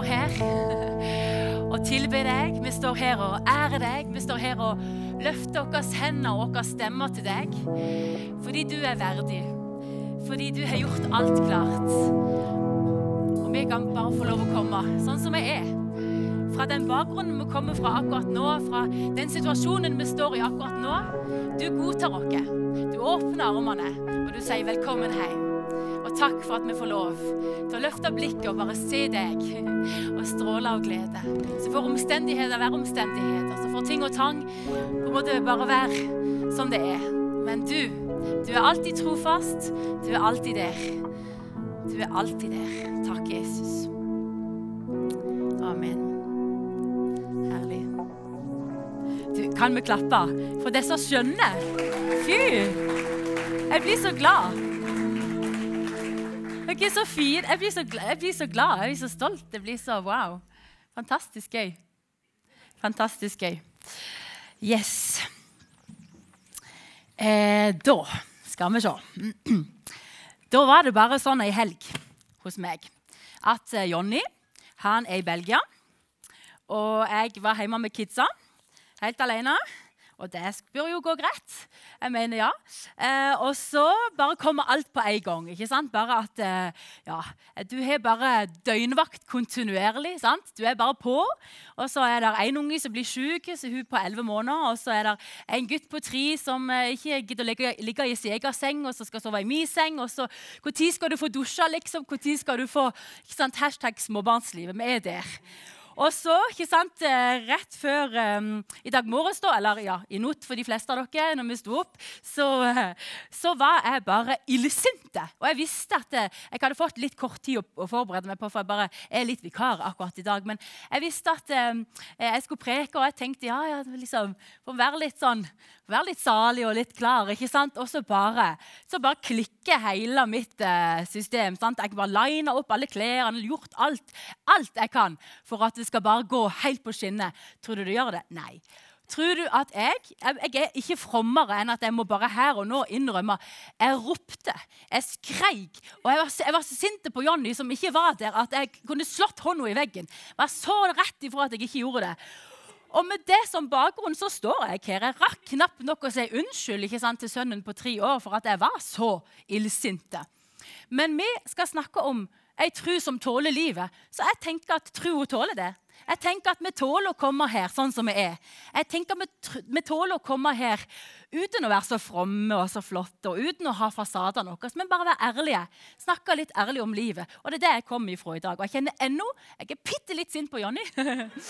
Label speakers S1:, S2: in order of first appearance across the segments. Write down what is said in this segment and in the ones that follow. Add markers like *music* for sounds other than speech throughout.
S1: står her *laughs* og tilber deg. Vi står her og ærer deg. Vi står her og løfter våre hender og våre stemmer til deg. Fordi du er verdig. Fordi du har gjort alt klart. Og vi kan bare få lov å komme sånn som vi er. Fra den bakgrunnen vi kommer fra akkurat nå, fra den situasjonen vi står i akkurat nå. Du godtar oss. Du åpner armene, og du sier 'velkommen hjem'. Og takk for at vi får lov til å løfte blikket og bare se deg og stråle av glede. Så får omstendigheter være omstendigheter. Så får ting og tang på en måte bare være som det er. Men du, du er alltid trofast. Du er alltid der. Du er alltid der. Takk, Jesus. Amen. Herlig. Du, kan vi klappe for disse skjønne? Fy! Jeg blir så glad. Dere er så fine. Jeg blir så, glad. jeg blir så glad. Jeg blir så stolt. Det blir så wow. Fantastisk gøy. Fantastisk gøy. Yes. Eh, da skal vi se. *clears throat* Da var det bare sånn ei helg hos meg at eh, Jonny han er i Belgia. Og jeg var hjemme med kidsa helt alene. Og det bør jo gå greit. Jeg mener ja. Eh, og så bare kommer alt på en gang. ikke sant? Bare at eh, ja, Du har bare døgnvakt kontinuerlig. sant? Du er bare på. Og så er det en unge som blir syk, så hun på 11 måneder. Og så er det en gutt på tre som eh, ikke gidder å ligge, ligge i sin egen seng, og så skal sove i min seng. Og så Når skal du få dusja, liksom? Når skal du få ikke sant? Hashtag småbarnslivet. Vi er der. Og så, ikke sant, eh, rett før um, i dag morges, da, eller ja, i natt for de fleste av dere, når vi sto opp, så, så var jeg bare illsinte. Og jeg visste at eh, jeg hadde fått litt kort tid å, å, forberede meg på, for jeg bare er litt vikar akkurat i dag. Men jeg visste at um, jeg skulle preke, og jeg tenkte ja, ja, liksom, for å være litt sånn være litt salig og litt klar. ikke sant? Og så bare, så bare klikker hele mitt uh, system. sant? Jeg bare liner opp alle klærne, gjort alt, alt jeg kan for at det skal bare gå helt på skinner. Tror du du gjør det? Nei. Tror du at jeg Jeg er ikke frommere enn at jeg må bare her og nå innrømme Jeg ropte, jeg skreik, og jeg var, jeg var så sint på Jonny, som ikke var der, at jeg kunne slått hånda i veggen. Jeg var så rett ifra at jeg ikke gjorde det. Og med det som bakgrunn så står jeg her. Jeg rakk knapt nok å si unnskyld ikke sant, til sønnen på tre år for at jeg var så illsinte. Men vi skal snakke om ei tro som tåler livet, så jeg tenker at troa tåler det. Jeg tenker at vi tåler å komme her sånn som vi er. Jeg tenker at vi tåler å komme her uten å være så fromme og så flotte og uten å ha fasadene våre, men bare være ærlige. Snakke litt ærlig om livet. Og det er det jeg kommer ifra i dag. Og jeg kjenner ennå Jeg er bitte litt sint på Jonny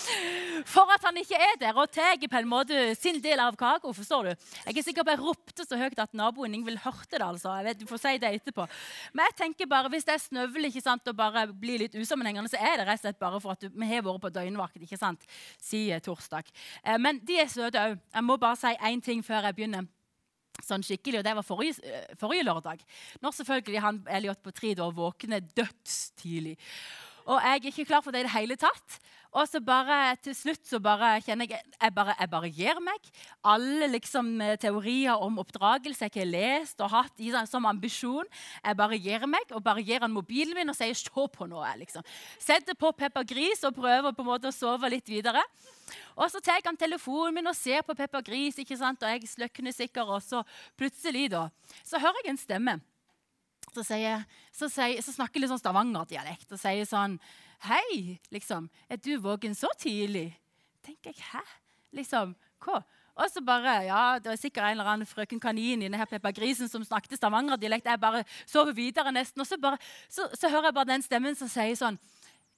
S1: *laughs* for at han ikke er der og tar på en måte sin del av kaka. Forstår du? Jeg er sikker på jeg ropte så høyt at naboen Ingvild hørte det. altså. Jeg vet, Du får si det etterpå. Men jeg tenker bare, hvis jeg snøvler ikke sant, og bare blir litt usammenhengende, så er det rett og slett bare for at du, vi har vært på døgnvakt ikke sant, siden torsdag. Eh, men de er søte òg. Jeg må bare si én ting før jeg begynner sånn skikkelig, og det var forrige, eh, forrige lørdag. Når selvfølgelig han Elliot på tre da våkner dødstidlig. Og jeg er ikke klar for det i det hele tatt. Og så bare til slutt så bare kjenner jeg jeg bare, jeg bare gir meg. Alle liksom eh, teorier om oppdragelse jeg har lest og hatt i, som ambisjon. Jeg bare gir meg og bare gir han mobilen min og sier 'se på noe'. liksom. Setter på Peppa Gris og prøver på en måte å sove litt videre. Og så tar han telefonen min og ser på Peppa Gris, ikke sant? og jeg sløkner sikkert. Og så plutselig da, så hører jeg en stemme. Så, sier, så, sier, så snakker litt sånn Stavanger-dialekt og sier sånn Hei, liksom. Er du våken så tidlig? tenker jeg, hæ? Liksom, hva? Og så bare, ja, Det var sikkert en eller annen frøken Kanin i denne Peppa Grisen som snakket Stavanger-dialekt. Jeg bare sover videre nesten. Og så, bare, så, så, hører jeg bare den stemmen som sier sånn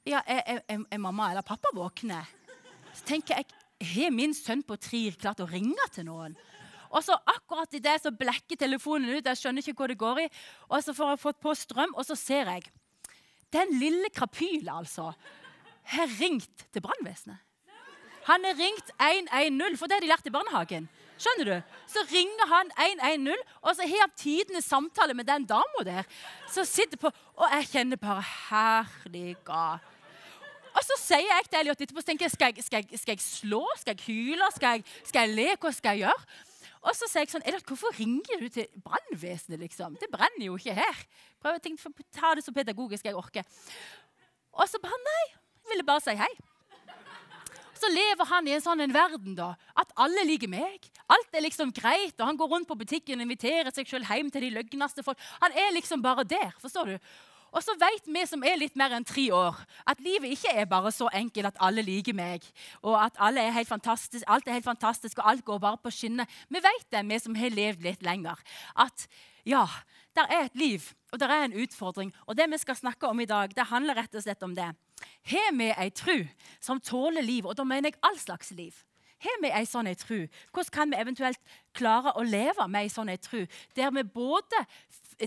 S1: Ja, er, er, er mamma eller pappa våkne? Så tenker jeg, har min sønn på tre klart å ringe til noen? Og så akkurat i det så blekker telefonen ut. Jeg skjønner ikke hva det går i. Og så får jeg fått på strøm, og så ser jeg den lille krapylen, altså, har ringt til brannvesenet. Han har ringt 110, for det har de lært i barnehagen. Skjønner du? Så ringer han 110, og så har han tidenes samtale med den dama der. Som sitter på, Og jeg kjenner bare Herliga. Og så sier jeg til Elliot etterpå så tenker jeg, skal, jeg, skal, jeg, skal jeg slå? Skal jeg hyle? Skal jeg, skal jeg le? Hva skal jeg gjøre? Og så sier jeg sånn Edvard, hvorfor ringer du til brannvesenet, liksom? Det brenner jo ikke her. Prøv å tenke, ta det så pedagogisk jeg orker. Og så bare Nei, ville bare si hei. Så lever han i en sånn en verden da, at alle liker meg. Alt er liksom greit, og Han går rundt på butikken og inviterer seg selv hjem til de løgneste folk. Han er liksom bare der. forstår du? Og så vet vi som er litt mer enn tre år, at livet ikke er bare så enkelt at alle liker meg, og at er alt er helt fantastisk, og alt går bare på skinner. Vi vet det, vi som har levd litt lenger. At ja, det er et liv, og det er en utfordring. Og det vi skal snakke om i dag, det handler rett og slett om det. Har vi ei tru som tåler liv, og da mener jeg all slags liv? Har vi ei sånn ei tru? Hvordan kan vi eventuelt klare å leve med ei sånn ei tru, der vi både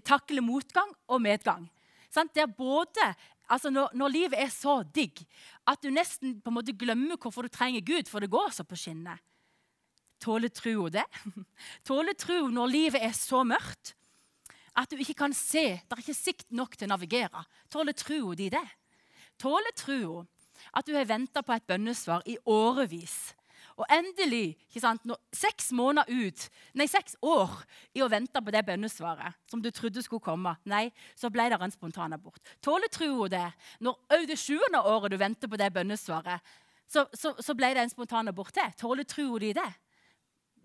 S1: takler motgang og medgang? Sant? er både, altså når, når, livet er så digg at du nesten på en måte glemmer hvorfor du trenger Gud, for det går så på skinner. Tåler trua det? *laughs* Tåler tro når livet er så mørkt at du ikke kan se, det er ikke sikt nok til å navigere? Tåler trua di det? Tåler trua at du har venta på et bønnesvar i årevis? Og endelig, nå, seks ut, nei, seks år i å vente på det bønnesvaret som du trodde skulle komme, nei, så ble det en spontanabort. Tåler troa det? Når òg det sjuende året du venter på det bønnesvaret, så, så, så ble det en spontanabort til. Tåler troa di det?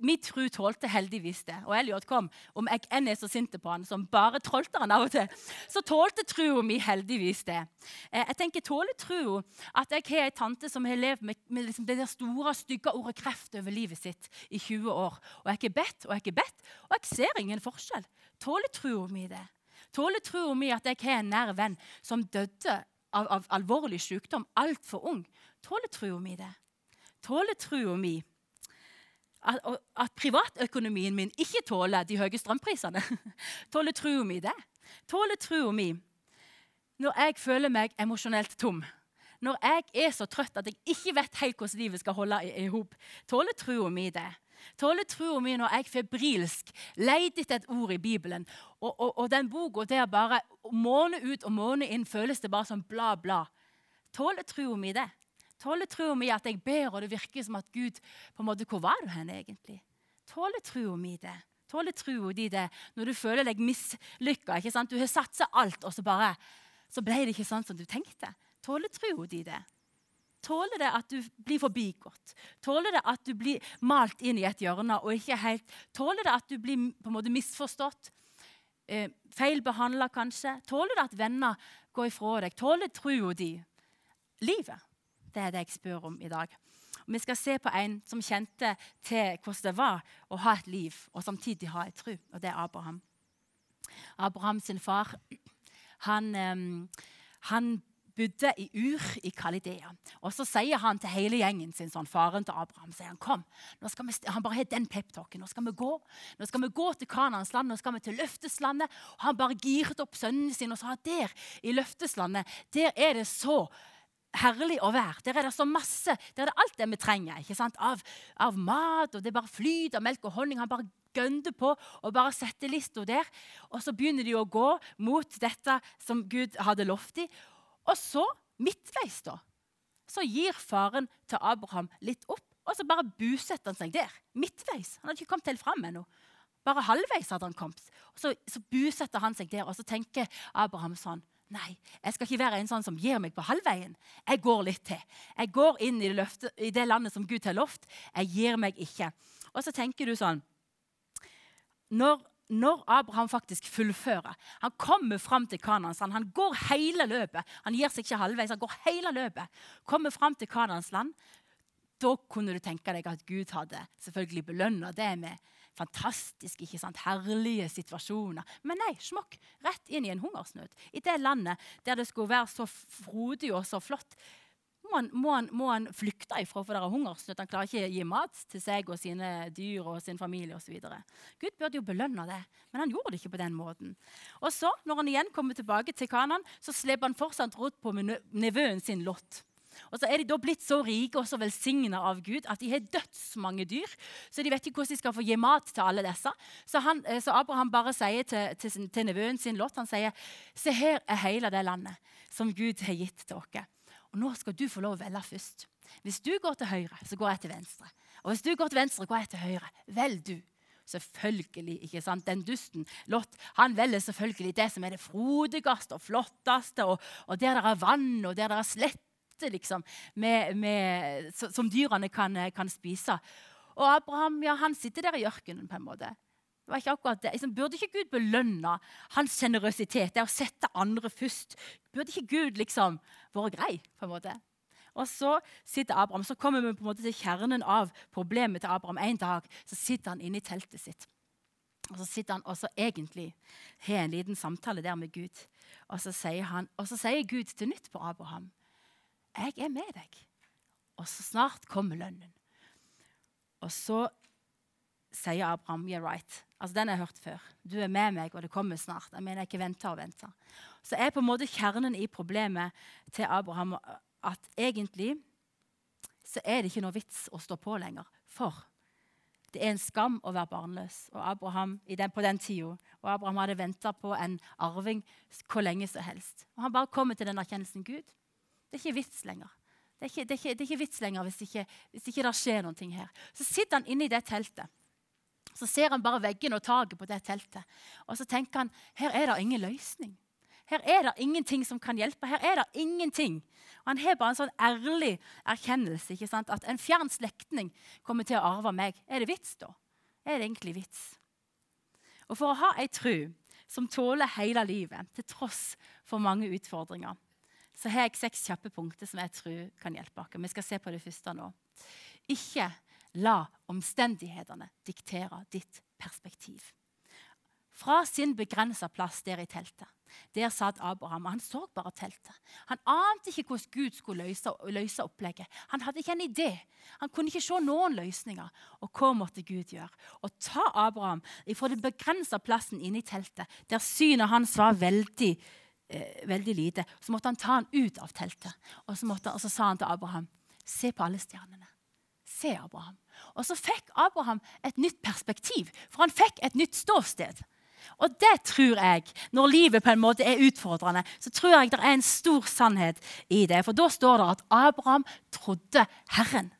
S1: Min tru tålte heldigvis det. Og Elliot kom, om jeg enn er så sint på han, som bare trolte han av og til, så tålte trua mi heldigvis det. Eh, jeg tenker, Tåler trua at jeg har ei tante som har levd med, med liksom det der store, stygge ordet kreft over livet sitt i 20 år? Og jeg har bedt og jeg har bedt, og jeg ser ingen forskjell. Tåler trua mi det? Tåler trua mi at jeg har en nær venn som døde av, av alvorlig sykdom altfor ung? Tåler trua mi det? Tåler trua mi at, at, privatøkonomien min ikke tåler de høye strømprisene. *laughs* tåler trua mi det? Tåler trua mi når jeg føler meg emosjonelt tom? Når jeg er så trøtt at jeg ikke vet helt hvordan livet skal holde i hop? Tåler trua mi det? Tåler trua mi når jeg febrilsk leter etter et ord i Bibelen, og, og, og den boka der bare måned ut og måned inn føles det bare som bla, bla? Tåler trua mi det? Tåler troa mi at jeg ber, og det virker som at Gud på en måte, Hvor var du hen egentlig? Tåler troa mi det? Tåler troa di det når du føler deg mislykka? Du har satsa alt, og så bare så ble det ikke sånn som du tenkte. Tåler troa di det? Tåler det at du blir forbigått? Tåler det at du blir malt inn i et hjørne og ikke helt Tåler det at du blir på en måte misforstått? Eh, Feilbehandla, kanskje? Tåler det at venner går ifra deg? Tåler troa di livet? Det er det jeg spør om i dag. Og vi skal se på en som kjente til hvordan det var å ha et liv og samtidig ha et tro, og det er Abraham. Abraham sin far han, han bodde i Ur i Kalidea. Og så sier han til hele gjengen sin, sånn, faren til Abraham, sier han, kom, nå skal vi, han bare har den peptalken. Nå skal vi gå Nå skal vi gå til Kanans land, nå skal vi til løfteslandet. Og han bare giret opp sønnen sin og sa der i løfteslandet, der er det så herlig å være. Der er det så masse, der er det alt det vi trenger. ikke sant? Av, av mat, og det bare flyter melk og honning. Han bare gønner på og bare setter lista der. Og så begynner de å gå mot dette som Gud hadde lovt dem. Og så, midtveis, da, så gir faren til Abraham litt opp, og så bare busetter han seg der. Midtveis. Han hadde ikke kommet helt fram ennå. Bare halvveis hadde han kommet. Og så, så busetter han seg der, og så tenker Abraham sånn Nei, jeg skal ikke være en sånn som gir meg på halvveien. Jeg går litt til. Jeg går inn i det, løfte, i det landet som Gud har lovt. Jeg gir meg ikke. Og så tenker du sånn Når, når Abraham faktisk fullfører Han kommer fram til Kanans land. Han går hele løpet. Han gir seg ikke halvveis, han går hele løpet. Kommer fram til Kanans land. Da kunne du tenke deg at Gud hadde selvfølgelig belønna det med fantastiske, ikke sant? herlige situasjoner. Men nei, smokk, rett inn i en hungersnød. I det landet der det skulle være så frodig og så flott, må han, må han, må han flykte ifra, for det er hungersnød. Han klarer ikke å gi mat til seg og sine dyr og sin familie osv. Gud burde jo belønne det, men han gjorde det ikke på den måten. Og så, når han igjen kommer tilbake til Kanan, så slipper han fortsatt råd på nevøen sin Lott. Og så er de da blitt så rike og så velsigna av Gud at de har dødsmange dyr. Så de vet ikke hvordan de skal få gi mat til alle disse. Så, han, eh, så Abraham bare sier til, til, til, nevøen sin Lot han sier, Se, her er hele det landet som Gud har gitt til dere. Og nå skal du få lov å velge først. Hvis du går til høyre, så går jeg til venstre. Og hvis du går til venstre, går jeg til høyre. Velg du. Selvfølgelig, ikke sant? Den dusten, Lot, han velger selvfølgelig det som er det frodigste og flotteste, og, og der det er vann, og der det er slett urter liksom, med, med, som dyrene kan, kan, spise. Og Abraham ja, han sitter der i ørkenen. på en måte. Det var ikke akkurat det. Liksom, burde ikke Gud belønne hans sjenerøsitet, det å sette andre først? Burde ikke Gud liksom vært grei? på en måte? Og så sitter Abraham, så kommer vi på en måte til kjernen av problemet til Abraham. En dag så sitter han inne i teltet sitt. Og så sitter han også egentlig har en liten samtale der med Gud. Og så sier, han, og så sier Gud til nytt på Abraham. 'Jeg er med deg.' Og så snart kommer lønnen. Og så sier Abraham, 'You're right.' Altså, Den har jeg hørt før. 'Du er med meg, og det kommer snart.' Jeg mener ikke venter og venter. Så er på en måte kjernen i problemet til Abraham at egentlig så er det ikke noe vits å stå på lenger. For det er en skam å være barnløs. Og Abraham den, på den tida, og Abraham hadde venta på en arving hvor lenge som helst. Og Han bare kommer til den erkjennelsen Gud, det er ikke vits lenger. Det er ikke, det er ikke, det er ikke vits lenger hvis ikke, hvis ikke det skjer noe her. Så sitter han inne i det teltet. Så ser han bare veggen og taket på det teltet. Og så tenker han her er det ingen løsning. Her er det ingenting som kan hjelpe. Her er det ingenting. Og Han har bare en sånn ærlig erkjennelse ikke sant? at en fjern slektning kommer til å arve meg. Er det vits, da? Er det egentlig vits? Og For å ha ei tru som tåler hele livet, til tross for mange utfordringer, så har jeg seks kjappe punkter som jeg tror kan hjelpe oss. Vi skal se på det første nå. Ikke la omstendighetene diktere ditt perspektiv. Fra sin begrensa plass der i teltet der satt Abraham, han så bare teltet. Han ante ikke hvordan Gud skulle løse, løse, opplegget. Han hadde ikke en idé. Han kunne ikke se noen løsninger. Og hva måtte Gud gjøre? Å ta Abraham fra den begrensa plassen inne i teltet, der synet hans var veldig, eh, veldig lite, så måtte han ta han ut av teltet. Og så, måtte, og så sa han til Abraham, se på alle stjernene. Se, Abraham. Og så fikk Abraham et nytt perspektiv, for han fikk et nytt ståsted. Og det tror jeg, når livet på en måte er utfordrende, så tror jeg det er en stor sannhet i det. For da står det at Abraham trodde Herren.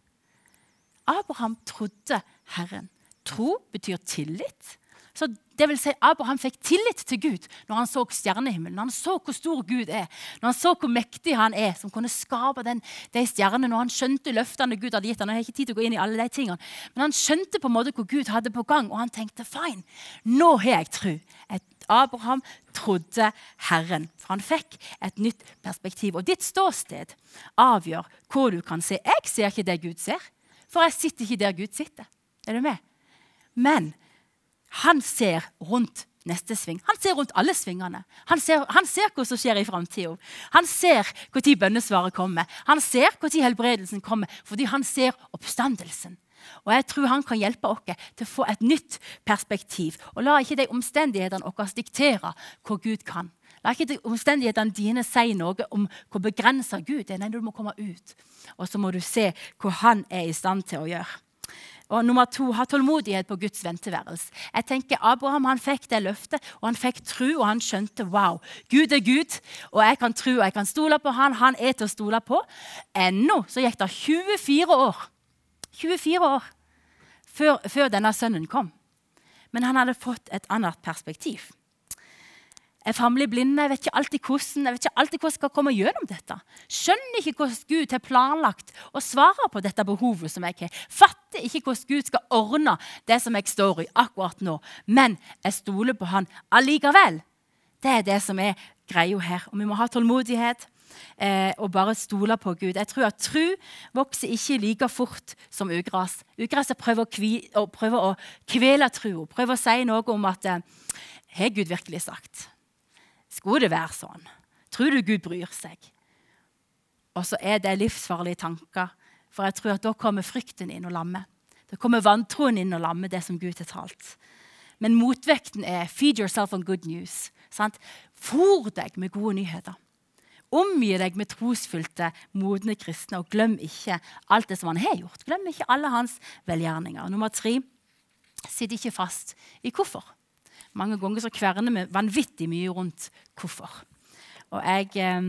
S1: Abraham trodde Herren. Tro betyr tillit. Så det vil si, Abraham fikk tillit til Gud når han så stjernehimmelen, når han så hvor stor Gud er, når han så hvor mektig han er, som kunne skape den, de stjernene, når han skjønte løftene Gud hadde gitt ham. Jeg har ikke tid til å gå inn i alle de tingene, Men han skjønte på en måte hvor Gud hadde på gang, og han tenkte fine, nå har jeg tro. Abraham trodde Herren, for han fikk et nytt perspektiv. Og ditt ståsted avgjør hva du kan se. Jeg ser ikke det Gud ser, for jeg sitter ikke der Gud sitter. Er du med? Men han ser rundt neste sving. Han ser rundt alle svingene. Han ser, han ser hva som skjer i framtida. Han ser når bønnesvaret kommer. Han ser når helbredelsen kommer, fordi han ser oppstandelsen. Og Jeg tror han kan hjelpe oss til å få et nytt perspektiv. Og La ikke de omstendighetene våre diktere hva Gud kan. La ikke de omstendighetene dine si noe om hvor begrensa Gud er. Nei, du må komme ut, og så må du se hva han er i stand til å gjøre. Og nummer to, ha tålmodighet på Guds venteværelse. Jeg tenker Abraham han fikk det løftet, og han fikk tro, og han skjønte wow, Gud er Gud, og jeg kan tro og jeg kan stole på han, han er til å stole på. Ennå så gikk det 24 år 24 år før, før denne sønnen kom. Men han hadde fått et annet perspektiv. Jeg famler i blinde, jeg vet ikke alltid hvordan jeg vet ikke alltid hvordan jeg skal komme gjennom dette. Skjønner ikke hvordan Gud har planlagt å svare på dette behovet som jeg har. Fatter ikke hvordan Gud skal ordne det som jeg står i akkurat nå. Men jeg stoler på Han allikevel. Det er det som er greia her. Og vi må ha tålmodighet eh, og bare stole på Gud. Jeg tror at tru vokser ikke like fort som ugras. Ugraset prøver å, prøver å kvele trua, prøver å si noe om at eh, Har Gud virkelig sagt? Skulle det være sånn? Tror du Gud bryr seg? Og så er det livsfarlige tanker. For jeg tror at da kommer frykten inn og lammer. Da kommer vantroen inn og lammer det som Gud har talt. Men motvekten er 'feed yourself on good news'. Sant? Deg med gode nyheter. Omgi deg med trosfylte, modne kristne, og glem ikke alt det som han har gjort. Glem ikke alle hans velgjerninger. Nummer tre sitt ikke fast i hvorfor. Mange ganger så kverner vi vanvittig mye rundt hvorfor. Og jeg eh,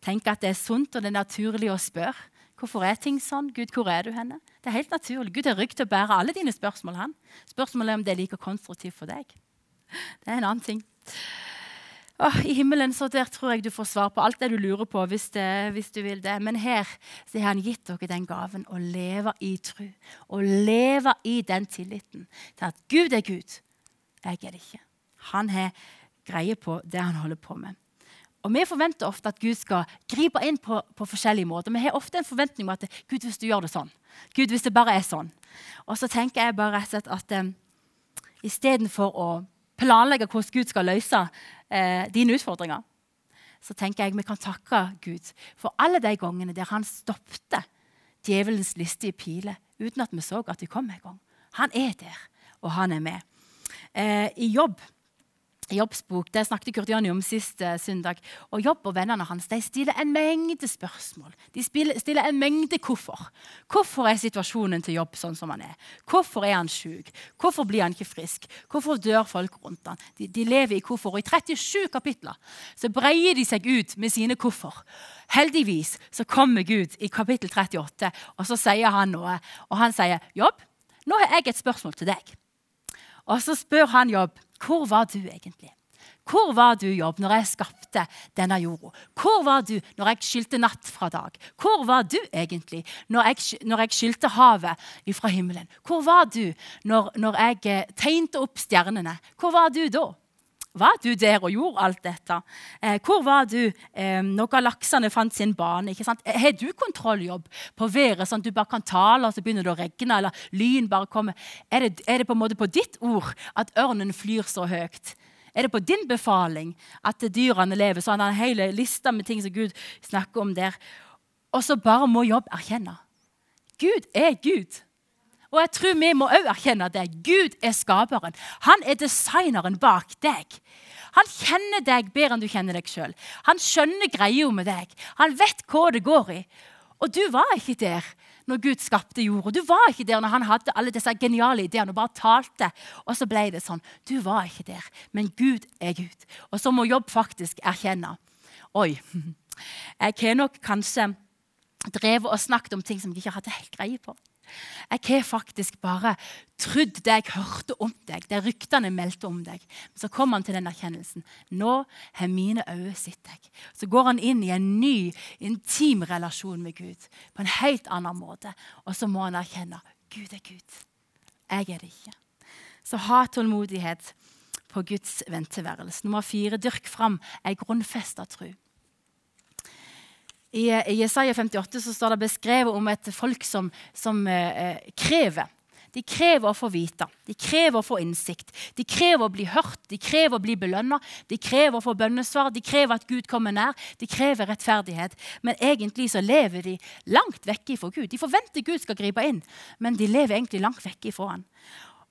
S1: tenker at det er sunt og det er naturlig å spørre. Hvorfor er ting sånn? Gud, hvor er du henne? Det er helt naturlig. Gud har rygg til å bære alle dine spørsmål. han. Spørsmålet er om det er like konstruktivt for deg. Det er en annen ting. Åh, I himmelen så der tror jeg du får svar på alt det du lurer på. hvis, det, hvis du vil det. Men her så har han gitt dere den gaven å leve i tro. Å leve i den tilliten til at Gud er Gud. Jeg er det ikke. Han har greie på det han holder på med. Og Vi forventer ofte at Gud skal gripe inn på, på forskjellige måter. Vi har ofte en forventning om at Gud, hvis du gjør det sånn. Gud, hvis det bare er sånn. Og så tenker jeg bare rett og slett at um, istedenfor å planlegge hvordan Gud skal løse eh, dine utfordringer, så tenker jeg vi kan takke Gud for alle de gangene der han stoppet djevelens listige piler uten at vi så at de kom en gang. Han er der, og han er med. Eh, I jobb Jobbs bok det snakket Kurt Jonny om sist uh, søndag. Og Jobb og vennene hans de stiller en mengde spørsmål. De stiller en mengde hvorfor. Hvorfor er situasjonen til Jobb sånn som han er? Hvorfor er han sjuk? Hvorfor blir han ikke frisk? Hvorfor dør folk rundt han? De, de lever i hvorfor. Og i 37 kapitler så breier de seg ut med sine hvorfor. Heldigvis så kommer Gud i kapittel 38, og så sier han noe. Og han sier, 'Jobb, nå har jeg et spørsmål til deg.' Og så spør han Jobb hvor var du egentlig? Hvor var du, Jobb, når jeg skapte denne jorda? Hvor var du når jeg skilte natt fra dag? Hvor var du egentlig når jeg, når jeg skilte havet fra himmelen? Hvor var du når, når jeg eh, tegnte opp stjernene? Hvor var du da? Var du der og gjorde alt dette? Eh, hvor var du eh, når galaksene fant sin bane? Har du kontrolljobb på været, sånn at du bare kan tale, og så begynner det å regne, eller lyn bare kommer? Er det, er det på en måte på ditt ord at ørnen flyr så høyt? Er det på din befaling at dyrene lever? Så han har en hel liste med ting som Gud snakker om der. Og så bare må jobb erkjenne. Gud er Gud. Og jeg tror vi må også erkjenne det. Gud er skaperen. Han er designeren bak deg. Han kjenner deg bedre enn du kjenner deg sjøl. Han skjønner greia med deg. Han vet hva det går i. Og du var ikke der når Gud skapte jorda. Du var ikke der når han hadde alle disse geniale ideene og bare talte. Og så ble det sånn. Du var ikke der. Men Gud er Gud. Og så må jobb faktisk erkjenne. Oi, *laughs* jeg har nok kanskje drevet og snakket om ting som jeg ikke hadde helt greie på. Jeg har faktisk bare trodd det jeg hørte om deg, det ryktene meldte om deg. Men så kom han til den erkjennelsen. Nå har mine øyne sett deg. Så går han inn i en ny, intim relasjon med Gud på en helt annen måte. Og så må han erkjenne Gud er Gud. Jeg er det ikke. Så ha tålmodighet på Guds venteværelse. Nummer fire, dyrk fram ei grunnfesta tro. I, I Jesaja 58 så står det beskrevet om et folk som, som eh, krever. De krever å få vite, de krever å få innsikt, de krever å bli hørt, de krever å bli belønna, de krever å få bønnesvar, de krever at Gud kommer nær, de krever rettferdighet. Men egentlig så lever de langt vekk ifra Gud. De forventer Gud skal gripe inn, men de lever egentlig langt vekk ifra han.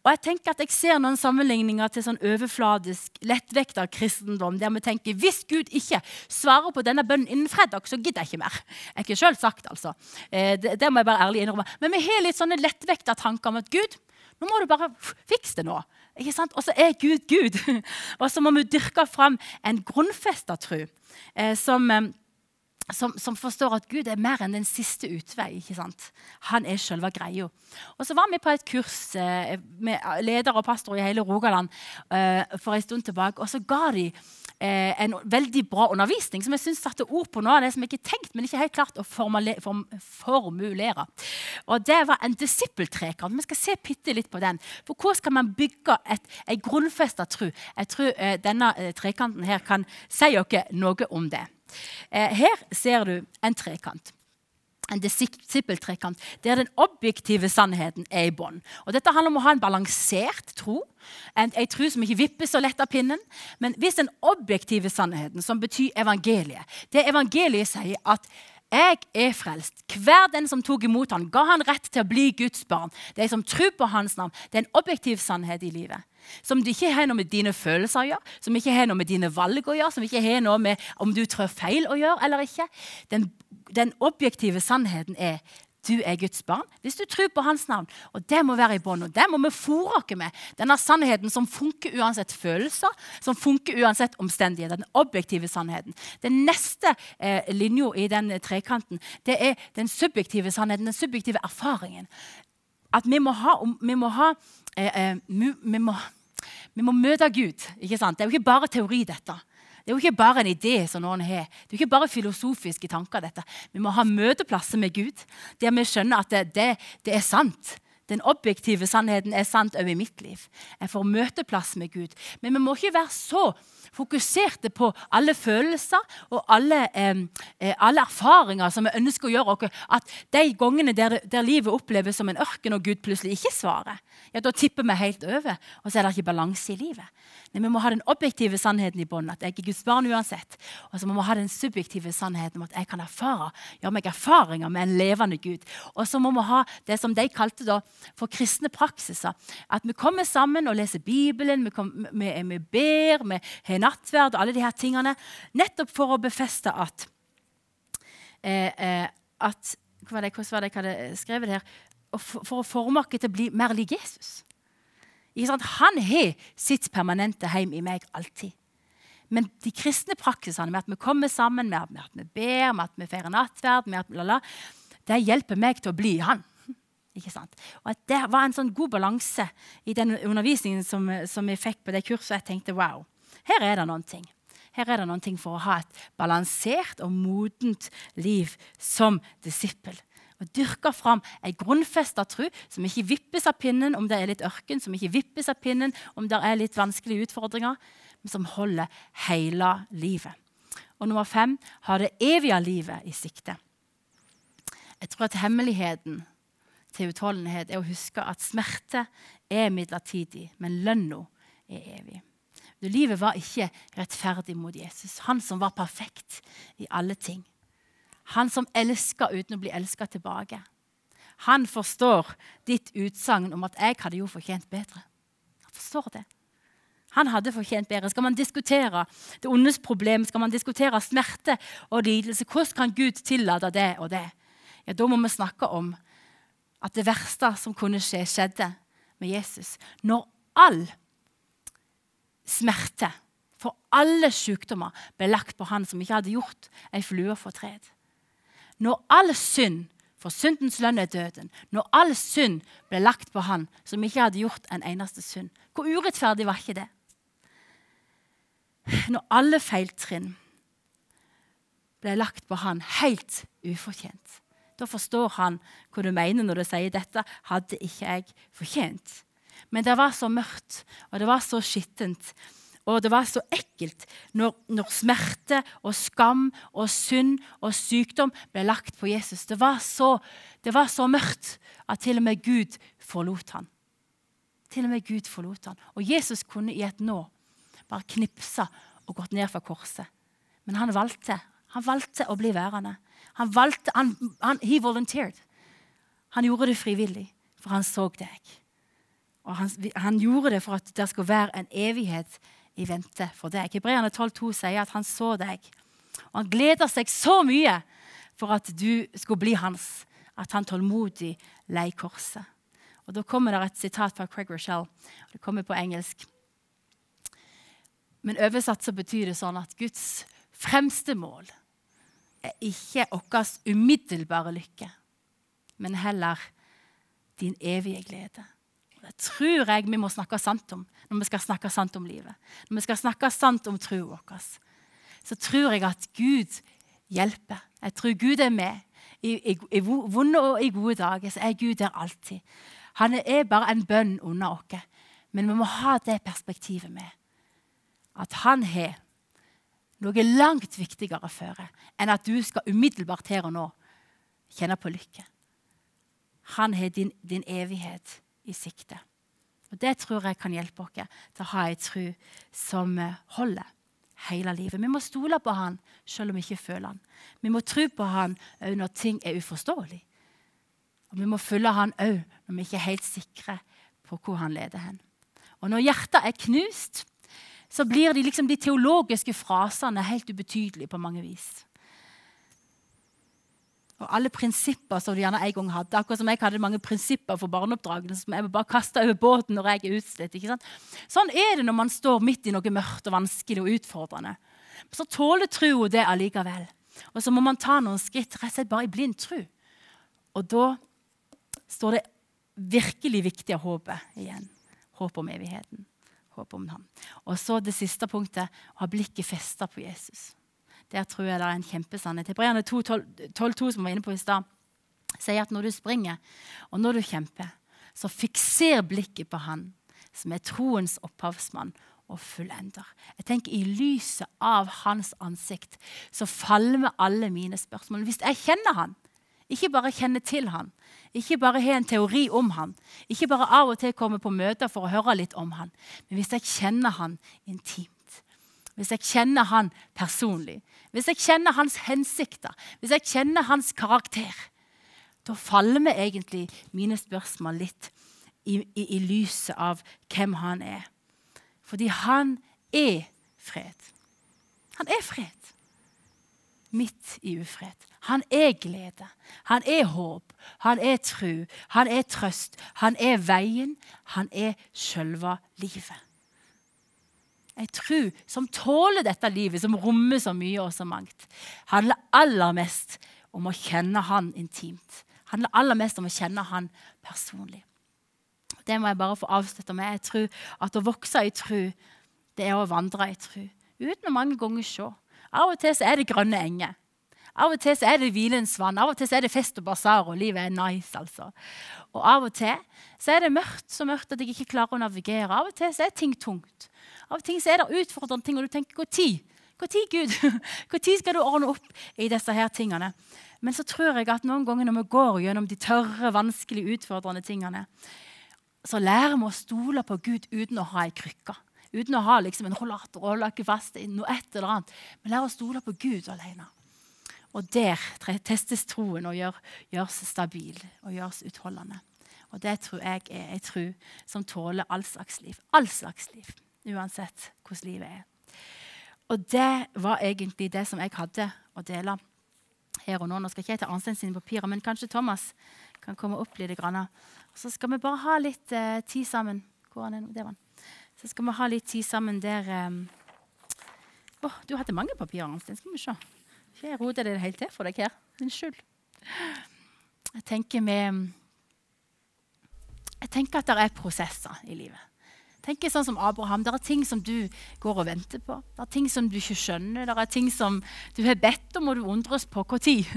S1: Og jeg tenker at jeg ser noen sammenligninger til sånn overfladisk, lettvekta kristendom, der vi tenker hvis Gud ikke svarer på denne bønnen innen fredag, så gidder jeg ikke mer. Jeg har ikke sjøl sagt, altså. Eh, det, det, må jeg bare ærlig innrømme. Men vi har litt sånne lettvekta tanker om at Gud, nå må du bare fikse det nå. Ikke sant? Og så er Gud Gud. *laughs* Og så må vi dyrke fram en grunnfesta tro eh, som eh, som, som, forstår at Gud er mer enn den siste utvei. ikke sant? Han er selve greia. Og så var vi på et kurs eh, med leder og pastor i hele Rogaland eh, for en stund tilbake. Og så ga de eh, en veldig bra undervisning som jeg synes satte ord på noe av det som jeg ikke tenkt, men ikke helt klart å form formulere. Og Det var en disippeltrekant. Vi skal se bitte litt på den. For Hvordan skal man bygge et, en grunnfesta tro? Jeg tror eh, denne eh, trekanten her kan si oss noe om det. Eh, her ser du en trekant. En disippeltrekant der den objektive sannheten er i bånn. Dette handler om å ha en balansert tro. En, en tro som ikke vipper så lett av pinnen. Men hvis den objektive sannheten, som betyr evangeliet Det evangeliet sier at jeg er frelst. Hver den som tok imot ham, ga han rett til å bli Guds barn. De som tror på hans navn. Det er en objektiv sannhet i livet. Som ikke har noe med dine følelser å gjøre, som ikke har noe med dine valg å gjøre, som ikke har noe med om du trår feil å gjøre eller ikke. Den, den objektive sannheten er du er Guds barn hvis du tror på hans navn. Og Det må være i bånd. Og det må vi fòre oss med. Denne sannheten som funker uansett følelser, som funker uansett omstendigheter. Den objektive sannheten. Den neste eh, linja i den trekanten det er den subjektive sannheten, den subjektive erfaringen. At vi må ha, vi må ha eh, eh, vi, må, vi må møte Gud. Det er jo ikke bare teori, dette. Det er jo ikke bare en idé som noen har. Det er jo ikke bare filosofiske tanker. dette. Vi må ha møteplasser med Gud, der vi skjønner at det, det, det er sant. Den objektive sannheten er sant òg i mitt liv. Jeg får møteplass med Gud. Men vi må ikke være så fokuserte på alle følelser og alle, eh, alle erfaringer som vi ønsker å gjøre oss, at de gangene der, der, livet oppleves som en ørken, og Gud plutselig ikke svarer, ja, da tipper vi helt over, og så er det ikke balanse i livet. Men vi må ha den objektive sannheten i bånd, at jeg er Guds barn uansett. Og så må vi ha den subjektive sannheten om at jeg kan erfare, gjøre meg erfaringer med en levende Gud. Og så må vi ha det som de kalte da for kristne praksiser. At vi kommer sammen og leser Bibelen, vi, kom, vi, vi ber, vi har nattverd og alle de her tingene. Nettopp for å befeste at, eh, eh, at Hvordan var det jeg hadde skrevet her? For, å forme oss til å bli mer lik Jesus. Han har sitt permanente hjem i meg alltid. Men de kristne praksisene med at vi kommer sammen, med at vi ber, med at vi feirer nattverd, med at lala, det hjelper meg til å bli han. Ikke sant? Og at Det var en sånn god balanse i den undervisningen som, som vi fikk på det kurset. Jeg tenkte wow, her er det noen ting. Her er det noen ting for å ha et balansert og modent liv som disippel og dyrker fram ei grunnfesta tru som ikke vippes av pinnen om det er litt ørken, som ikke vippes av pinnen om det er litt vanskelige utfordringer, men som holder hele livet. Og nummer fem har det evige livet i sikte. Jeg tror at hemmeligheten til utholdenhet er å huske at smerte er midlertidig, men lønna er evig. Livet var ikke rettferdig mot Jesus, han som var perfekt i alle ting. Han som elsker uten å bli elska tilbake. Han forstår ditt utsagn om at 'jeg hadde jo fortjent bedre'. Han forstår det. Han hadde fortjent bedre. Skal man diskutere det ondes problem, skal man diskutere smerte og lidelse, hvordan kan Gud tillate det og det? Ja, Da må vi snakke om at det verste som kunne skje, skjedde med Jesus. Når all smerte for alle sykdommer ble lagt på han som ikke hadde gjort ei flue fortred. Når all synd, for syndens lønn er døden, når all synd ble lagt på han som ikke hadde gjort en eneste synd, hvor urettferdig var ikke det? Når alle feiltrinn ble lagt på han helt ufortjent, da forstår han hva du mener når du sier dette hadde ikke jeg fortjent. Men det var så mørkt, og det var så skittent og det var så ekkelt når, når, smerte og skam og synd og sykdom ble lagt på Jesus. Det var, så, det var så mørkt at til og med Gud forlot han. Til og med Gud forlot han. Og Jesus kunne i et nå bare knipsa og gått ned fra korset. Men han valgte, han valgte å bli værende. Han valgte, han, han, he volunteered. Han gjorde det frivillig, for han så deg. Og han, han gjorde det for at det skulle være en evighet i vente for deg. Hebreerne 12,2 sier at han så deg. Og han gleder seg så mye for at du skulle bli hans, at han tålmodig lei korset. Og Da kommer det et sitat fra Craig Rochelle. Det kommer på engelsk. Men oversatt så betyr det sånn at Guds fremste mål er ikke vår umiddelbare lykke, men heller din evige glede. Tror jeg vi må snakke sant om når vi skal snakke sant om livet. Når vi skal snakke sant om troen vår, så tror jeg at Gud hjelper. Jeg tror Gud er med. I, i, i vonde og i gode dager så er Gud der alltid. Han er bare en bønn under oss. Men vi må ha det perspektivet med. At han har noe langt viktigere føre enn at du skal umiddelbart her og nå kjenne på lykke. Han har din, din evighet i sikte. Og Det tror jeg kan hjelpe oss til å ha ei tro som holder hele livet. Vi må stole på han selv om vi ikke føler han. Vi må tro på han òg når ting er uforståelig. Og vi må følge han òg når vi ikke er helt sikre på hvor han leder hen. Og når hjertet er knust, så blir de, liksom, de teologiske frasene helt ubetydelige på mange vis. Og alle prinsipper som du gjerne en gang hadde. Akkurat som jeg hadde mange prinsipper for barneoppdragene som jeg bare kasta over båten når jeg er utslitt. ikke sant? Sånn er det når man står midt i noe mørkt og vanskelig og utfordrende. Så tåler troa det allikevel. Og så må man ta noen skritt rett og slett bare i blind tro. Og da står det virkelig viktig å håpet igjen. Håp om evigheten. håp om ham. Og så det siste punktet å ha blikket festa på Jesus. Der tror jeg det er en kjempesannhet. Hebreerne 12,2, som vi var inne på i stad, sier at når du springer og når du kjemper, så fikser blikket på Han som er troens opphavsmann og fullender. Jeg tenker I lyset av hans ansikt så falmer alle mine spørsmål. Hvis jeg kjenner han, ikke bare kjenner til han, ikke bare har en teori om han, ikke bare av og til kommer på møter for å høre litt om han, men hvis jeg kjenner han intimt, hvis jeg kjenner han personlig, hvis jeg kjenner hans hensikter, hvis jeg kjenner hans karakter, da faller vi egentlig mine spørsmål litt i, i, i lyset av hvem han er. Fordi han er fred. Han er fred. Midt i ufred. Han er glede. Han er håp. Han er tru. Han er trøst. Han er veien. Han er sjølve livet. Ei tru som tåler dette livet, som rommer så mye og så mangt, handler aller mest om å kjenne Han intimt. Handler aller mest om å kjenne Han personlig. Det må jeg bare få avslutte med. Jeg tror At å vokse i tro, det er å vandre i tro. Uten å mange ganger se. Av og til så er det grønne enger. Av og til er det hvilens vann. Av og til er det fest og basar, og livet er nice. altså. Og av og til er det mørkt så mørkt at jeg ikke klarer å navigere. Av og til er ting tungt. Av og til er det utfordrende ting, og du tenker når? Når, Gud? *laughs* Når skal du ordne opp i disse her tingene? Men så tror jeg at noen ganger når vi går gjennom de tørre, vanskelige, utfordrende tingene, så lærer vi å stole på Gud uten å ha ei krykke. Uten å ha liksom en rollator og holde fast i noe et eller annet. Vi lærer å stole på Gud alene. Og der testes troen og gjør, gjøres stabil og gjøres utholdende. Og det tror jeg er ei tro som tåler all slags liv. All slags liv. Uansett hvordan livet er. Og det var egentlig det som jeg hadde å dele her og nå. Nå skal ikke jeg ta Arnstein sine papirer, men kanskje Thomas kan komme opp litt. Grann. Så skal vi bare ha litt eh, tid sammen. Hvor er det Så skal vi ha litt tid sammen der eh... oh, Du hadde mange papirer, Arnstein. Skal vi se. Jeg roter det helt til for deg her. Unnskyld. Jeg tenker med Jeg tenker at det er prosesser i livet. Tenk sånn som Abraham. Det er ting som du går og venter på. Det er ting som du ikke skjønner. Det er ting som du har bedt om, og du undres på når. *laughs*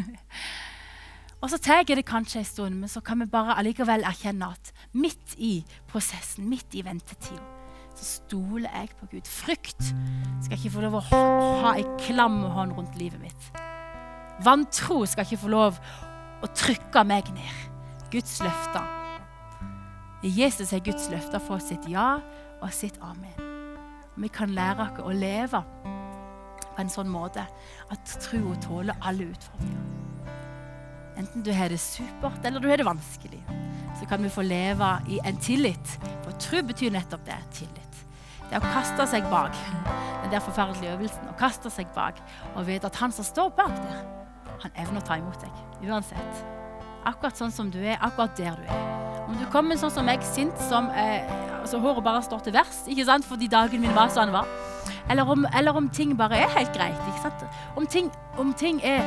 S1: Og så tar det kanskje en stund, men så kan vi bare allikevel erkjenne at midt i prosessen, midt i ventetida, så stoler jeg på Gud. Frykt skal ikke få lov å ha ei klam hånd rundt livet mitt. Vantro skal ikke få lov å trykke meg ned. Guds løfter. Jesus er Guds løfter for sitt ja og sitt amen. Vi kan lære oss å leve på en sånn måte at troa tåler alle utfordringer. Enten du har det supert eller du har det vanskelig, så kan vi få leve i en tillit. For tro betyr nettopp det tillit. Det er å kaste seg bak den der forferdelige øvelsen. Å kaste seg bak og vite at han som står bak der, han evner å ta imot deg uansett. Akkurat sånn som du er, akkurat der du er. Om du kommer sånn som meg, sint som eh, altså Håret bare står til vers ikke sant? fordi dagen min var sånn den var. Eller om, eller om, ting bare er helt greit. ikke sant? Om ting, om ting er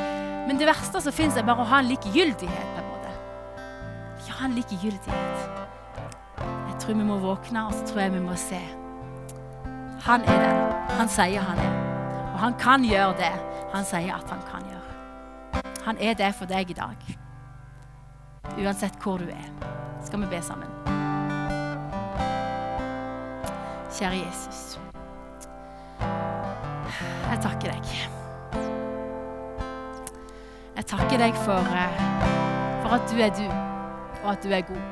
S1: men det verste som fins, er bare å ha en likegyldighet. på en måte. Ikke ha en likegyldighet. Jeg tror vi må våkne, og så tror jeg vi må se. Han er den. Han sier han er. Og han kan gjøre det han sier at han kan gjøre. Han er det for deg i dag. Uansett hvor du er. Skal vi be sammen? Kjære Jesus. Jeg takker deg. Jeg takker deg for, eh, for, at du er du, og at du er god.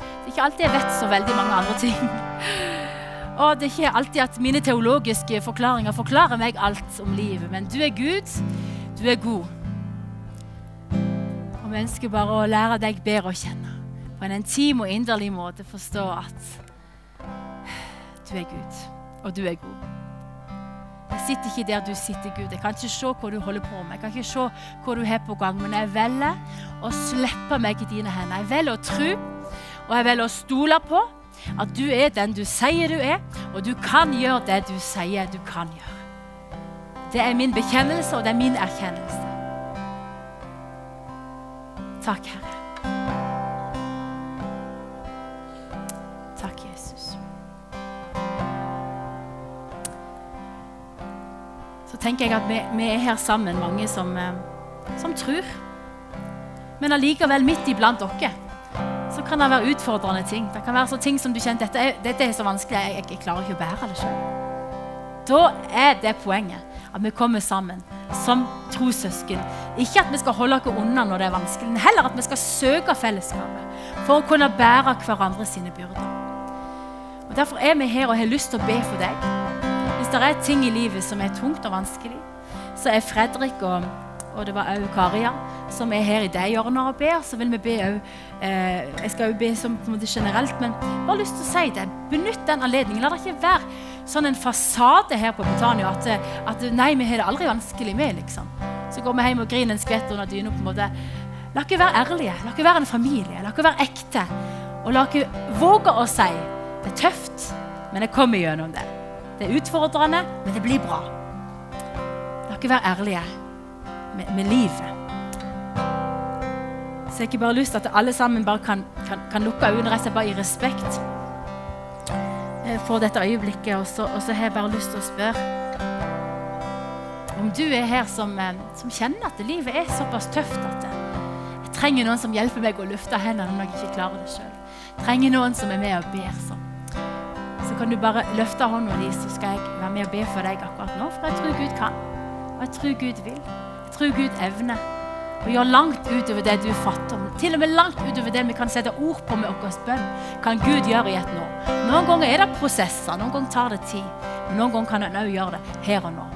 S1: Det er ikke alltid jeg vet så veldig mange andre ting. Og det er ikke alltid at mine teologiske forklaringer forklarer meg alt om livet. Men du er Gud, du er god. Og vi ønsker bare å lære deg bedre å kjenne. På en intim og inderlig måte forstå at du er Gud, og du er god. Jeg sitter ikke der du sitter, Gud. Jeg kan ikke se hva du holder på med. Jeg kan ikke se hva du har på gang. Men jeg velger å slippe meg i dine hender. Jeg velger å tro, og jeg velger å stole på at du er den du sier du er, og du kan gjøre det du sier du kan gjøre. Det er min bekjennelse, og det er min erkjennelse. Takk, Herre. Takk, Jesus. Så tenker jeg at vi, vi er her sammen, mange som, eh, som tror. Men allikevel midt iblant dere kan det være utfordrende ting. Det kan være ting som du kjenner dette er, dette er så vanskelig, jeg, jeg, klarer ikke å bære det sjøl. Da er det poenget at vi kommer sammen som trossøsken. Ikke at vi skal holde oss unna når det er vanskelig, men heller at vi skal søke fellesskapet for å kunne bære hverandre sine byrder. Og Derfor er vi her og har lyst til å be for deg. Hvis det er ting i livet som er tungt og vanskelig, så er Fredrik og, og det var òg Karia som er her i det hjørnet og ber, så vil vi be òg eh, Jeg skal òg be som generelt, men bare lyst til å si det. Benytt den anledningen. La det ikke være sånn en fasade her på Britannia at, at nei, vi har det aldri vanskelig med, liksom. Så går vi hjem og griner en skvett under dyna. på en måte. La ikke være ærlige. La ikke være en familie. La ikke være ekte. Og la ikke våge å si det er tøft, men jeg kommer gjennom det. Det er utfordrende, men det blir bra. La ikke være ærlige med, med livet. Så jeg har ikke bare lyst til at alle sammen bare kan, kan, kan lukke øynene rett og slett bare i respekt eh, for dette øyeblikket. Og så, og så, har jeg bare lyst til å spørre om du er her som, eh, som kjenner at livet er såpass tøft at jeg trenger noen som hjelper meg å løfte hendene når jeg ikke klarer det sjøl. Trenger noen som er med og ber. Så. så kan du bare løfte hånda di, så skal jeg være med og be for deg akkurat nå. For jeg tror Gud kan. Og jeg tror Gud vil. Tror Gud evner og gjør langt utover det du fatter. Til og med langt utover det vi kan sette ord på med vår bønn, kan Gud gjøre i et nå. Noen ganger er det prosesser, noen ganger tar det tid. Men noen ganger kan han òg gjøre det her og nå.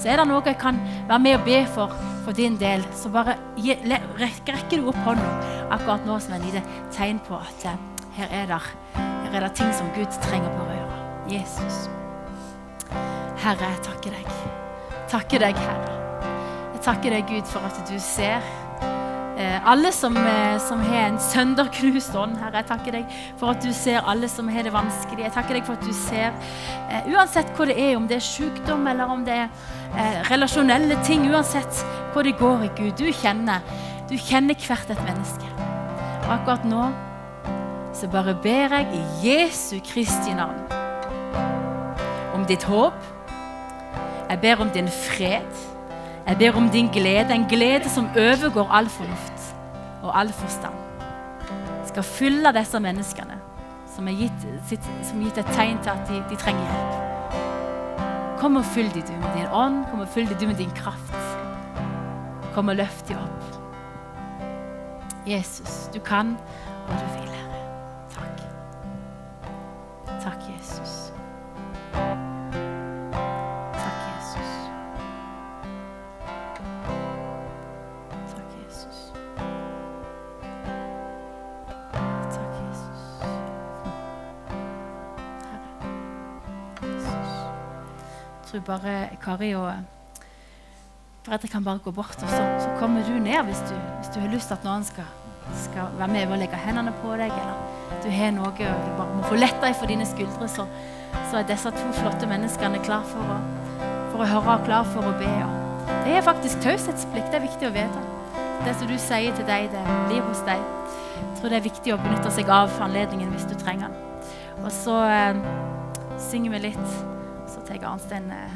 S1: Så er det noe jeg kan være med og be for for din del, så bare gi, rekker du opp hånda akkurat nå som et lite tegn på at eh, her er, det, her er det ting som Gud trenger på å gjøre. Jesus. Herre, jeg takker deg. Takker deg, Herre. Jeg takker deg, Gud, for at du ser eh, alle som, eh, som, har en sønderknust ånd. Herre, jeg takker deg for at du ser alle som har det vanskelig. Jeg takker deg for at du ser, eh, uansett hva det er, om det er sykdom eller om det er eh, relasjonelle ting, uansett hva det går i, Gud. Du kjenner, du kjenner hvert et menneske. Og akkurat nå så bare ber jeg i Jesu Kristi navn om ditt håp. Jeg ber om din fred. Jeg ber om din glede, en glede som overgår all fornuft og all forstand. Skal fylle disse menneskene som er gitt, som er gitt et tegn til at de, de trenger hjelp. Kom og fyll dem med din ånd, kom og fyll dem med din kraft. Kom og løft dem opp. Jesus, du kan og du vil, bare Kari og Fredrik kan bare gå bort, og så, så kommer du ned hvis du, hvis du, har lyst til at noen skal, skal være med og legge hendene på deg, eller du har noe og du bare må få letta for dine skuldre, så, så, er disse to flotte menneskene klar for å, for å høre og klar for å be. Og det er faktisk taushetsplikt. Det er viktig å vite. Det som du sier til deg, det blir hos deg. Jeg tror det er viktig å benytte seg av anledningen hvis du trenger den. Og så eh, synger vi litt. Så tar Arnstein eh,